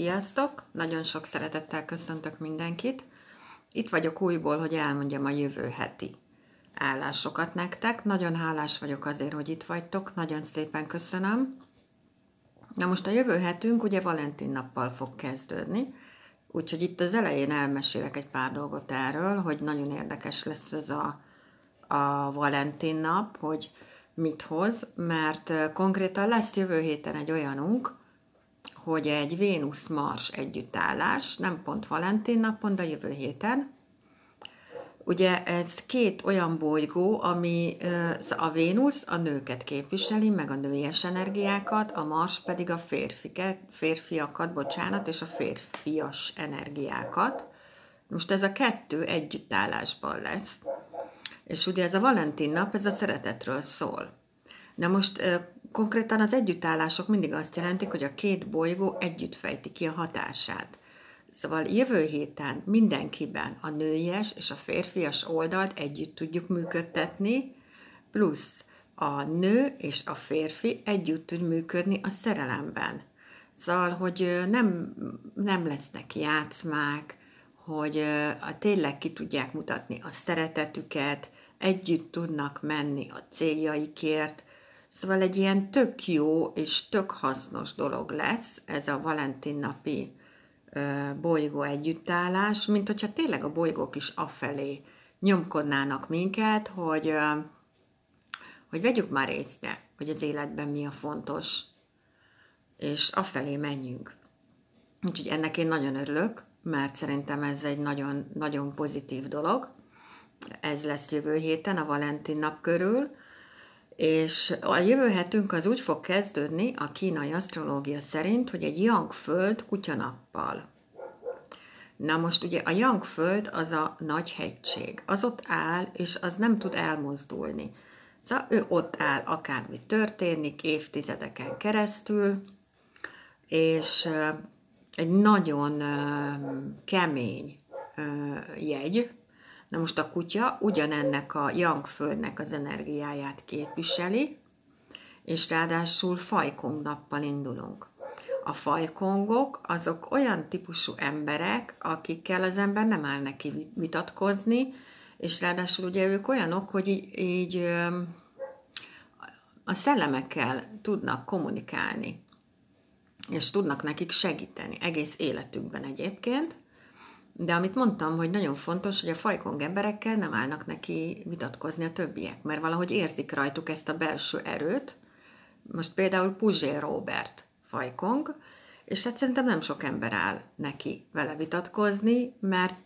Sziasztok! Nagyon sok szeretettel köszöntök mindenkit. Itt vagyok újból, hogy elmondjam a jövő heti állásokat nektek. Nagyon hálás vagyok azért, hogy itt vagytok. Nagyon szépen köszönöm. Na most a jövő hetünk ugye Valentin nappal fog kezdődni, úgyhogy itt az elején elmesélek egy pár dolgot erről, hogy nagyon érdekes lesz ez a, a Valentin nap, hogy mit hoz, mert konkrétan lesz jövő héten egy olyanunk, hogy egy Vénusz-Mars együttállás, nem pont Valentin napon, de jövő héten. Ugye ez két olyan bolygó, ami a Vénusz a nőket képviseli, meg a nőies energiákat, a Mars pedig a férfiket, férfiakat, bocsánat, és a férfias energiákat. Most ez a kettő együttállásban lesz. És ugye ez a Valentin nap, ez a szeretetről szól. Na most konkrétan az együttállások mindig azt jelentik, hogy a két bolygó együtt fejti ki a hatását. Szóval jövő héten mindenkiben a nőies és a férfias oldalt együtt tudjuk működtetni, plusz a nő és a férfi együtt tud működni a szerelemben. Szóval, hogy nem, nem lesznek játszmák, hogy tényleg ki tudják mutatni a szeretetüket, együtt tudnak menni a céljaikért, Szóval egy ilyen tök jó és tök hasznos dolog lesz ez a Valentin napi bolygó együttállás, mint hogyha tényleg a bolygók is afelé nyomkodnának minket, hogy, hogy vegyük már észre, hogy az életben mi a fontos, és afelé menjünk. Úgyhogy ennek én nagyon örülök, mert szerintem ez egy nagyon, nagyon pozitív dolog. Ez lesz jövő héten, a Valentin nap körül, és a jövő hetünk az úgy fog kezdődni a kínai asztrológia szerint, hogy egy Yang föld kutyanappal. Na most ugye a Yang föld az a nagy hegység. Az ott áll, és az nem tud elmozdulni. Szóval ő ott áll, akármi történik, évtizedeken keresztül, és egy nagyon kemény jegy, Na most a kutya ugyanennek a földnek az energiáját képviseli, és ráadásul fajkong nappal indulunk. A fajkongok azok olyan típusú emberek, akikkel az ember nem áll neki vitatkozni, és ráadásul ugye ők olyanok, hogy így, így a szellemekkel tudnak kommunikálni, és tudnak nekik segíteni egész életükben egyébként, de amit mondtam, hogy nagyon fontos, hogy a fajkong emberekkel nem állnak neki vitatkozni a többiek, mert valahogy érzik rajtuk ezt a belső erőt. Most például Puzsé Robert fajkong, és hát szerintem nem sok ember áll neki vele vitatkozni, mert,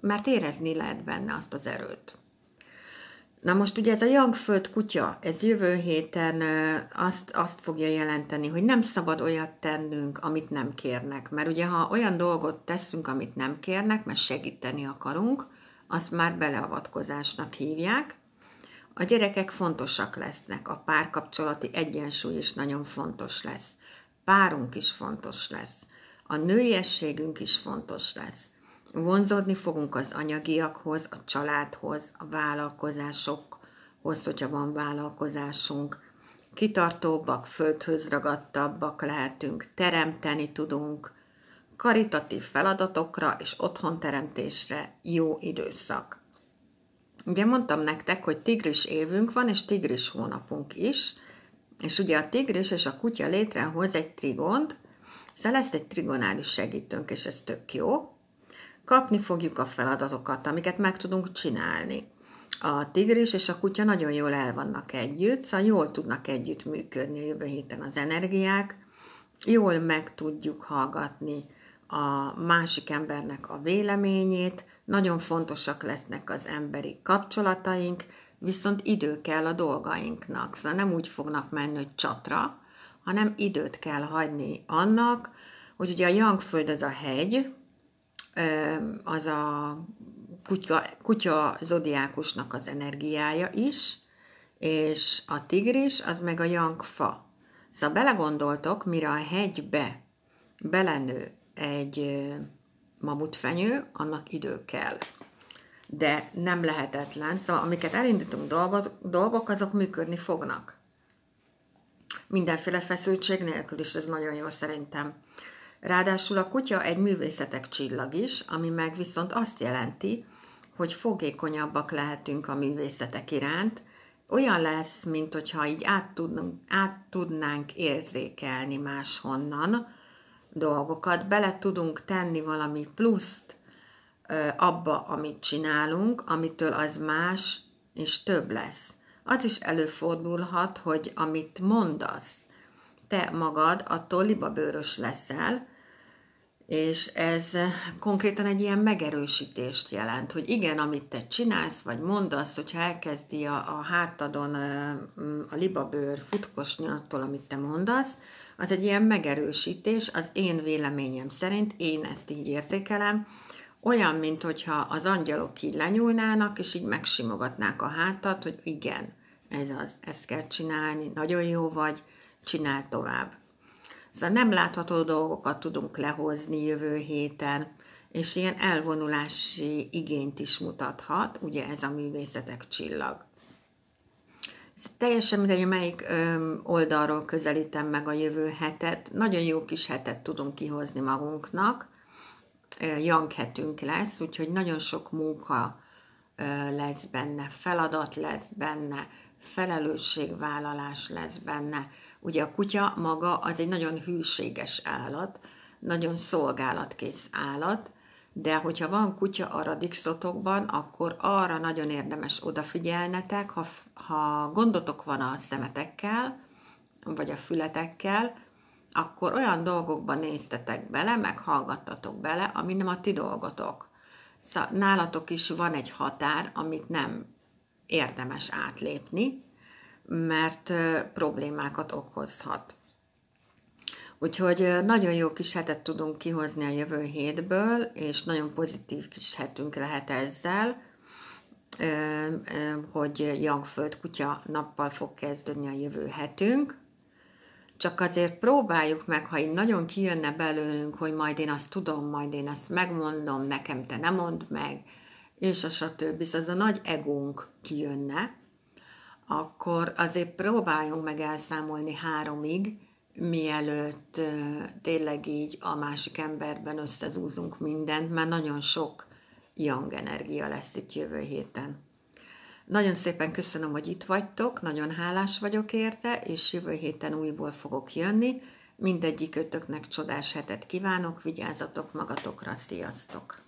mert érezni lehet benne azt az erőt. Na most ugye ez a Youngföld kutya, ez jövő héten azt, azt fogja jelenteni, hogy nem szabad olyat tennünk, amit nem kérnek. Mert ugye ha olyan dolgot teszünk, amit nem kérnek, mert segíteni akarunk, azt már beleavatkozásnak hívják. A gyerekek fontosak lesznek, a párkapcsolati egyensúly is nagyon fontos lesz. Párunk is fontos lesz. A nőiességünk is fontos lesz vonzódni fogunk az anyagiakhoz, a családhoz, a vállalkozásokhoz, hogyha van vállalkozásunk. Kitartóbbak, földhöz ragadtabbak lehetünk, teremteni tudunk, karitatív feladatokra és otthonteremtésre jó időszak. Ugye mondtam nektek, hogy tigris évünk van, és tigris hónapunk is, és ugye a tigris és a kutya létrehoz egy trigont, szóval lesz egy trigonális segítőnk, és ez tök jó, Kapni fogjuk a feladatokat, amiket meg tudunk csinálni. A tigris és a kutya nagyon jól el vannak együtt, szóval jól tudnak együtt működni jövő héten az energiák, jól meg tudjuk hallgatni a másik embernek a véleményét, nagyon fontosak lesznek az emberi kapcsolataink, viszont idő kell a dolgainknak, szóval nem úgy fognak menni, hogy csatra, hanem időt kell hagyni annak, hogy ugye a Jangföld az a hegy, az a kutya, kutya zodiákusnak az energiája is, és a tigris az meg a jangfa. Szóval belegondoltok, mire a hegybe belenő egy mamutfenyő, annak idő kell. De nem lehetetlen, szóval amiket elindítunk dolgok, dolgok azok működni fognak. Mindenféle feszültség nélkül is, ez nagyon jó szerintem. Ráadásul a kutya egy művészetek csillag is, ami meg viszont azt jelenti, hogy fogékonyabbak lehetünk a művészetek iránt, olyan lesz, mint hogyha így át, tudnunk, át tudnánk érzékelni máshonnan dolgokat, bele tudunk tenni valami pluszt ö, abba, amit csinálunk, amitől az más és több lesz. Az is előfordulhat, hogy amit mondasz, te magad attól libabőrös leszel, és ez konkrétan egy ilyen megerősítést jelent, hogy igen, amit te csinálsz, vagy mondasz, hogyha elkezdi a, a hátadon a libabőr futkosni attól, amit te mondasz, az egy ilyen megerősítés, az én véleményem szerint, én ezt így értékelem, olyan, mint hogyha az angyalok így lenyúlnának, és így megsimogatnák a hátat, hogy igen, ez az, ezt kell csinálni, nagyon jó vagy, csinál tovább. Szóval nem látható dolgokat tudunk lehozni jövő héten, és ilyen elvonulási igényt is mutathat, ugye ez a művészetek csillag. Ez teljesen mindegy, melyik oldalról közelítem meg a jövő hetet. Nagyon jó kis hetet tudunk kihozni magunknak. Young hetünk lesz, úgyhogy nagyon sok munka lesz benne, feladat lesz benne, felelősségvállalás lesz benne. Ugye a kutya maga az egy nagyon hűséges állat, nagyon szolgálatkész állat, de hogyha van kutya a radixotokban, akkor arra nagyon érdemes odafigyelnetek, ha, ha gondotok van a szemetekkel, vagy a fületekkel, akkor olyan dolgokban néztetek bele, meg hallgattatok bele, ami nem a ti dolgotok. Szóval nálatok is van egy határ, amit nem érdemes átlépni, mert problémákat okozhat. Úgyhogy nagyon jó kis hetet tudunk kihozni a jövő hétből, és nagyon pozitív kis hetünk lehet ezzel, hogy Jangföld kutya nappal fog kezdődni a jövő hetünk. Csak azért próbáljuk meg, ha így nagyon kijönne belőlünk, hogy majd én azt tudom, majd én azt megmondom, nekem te nem mondd meg, és a stb. Az a nagy egónk kijönne, akkor azért próbáljunk meg elszámolni háromig, mielőtt tényleg így a másik emberben összezúzunk mindent, mert nagyon sok young energia lesz itt jövő héten. Nagyon szépen köszönöm, hogy itt vagytok, nagyon hálás vagyok érte, és jövő héten újból fogok jönni. Mindegyik ötöknek csodás hetet kívánok, vigyázzatok magatokra, sziasztok!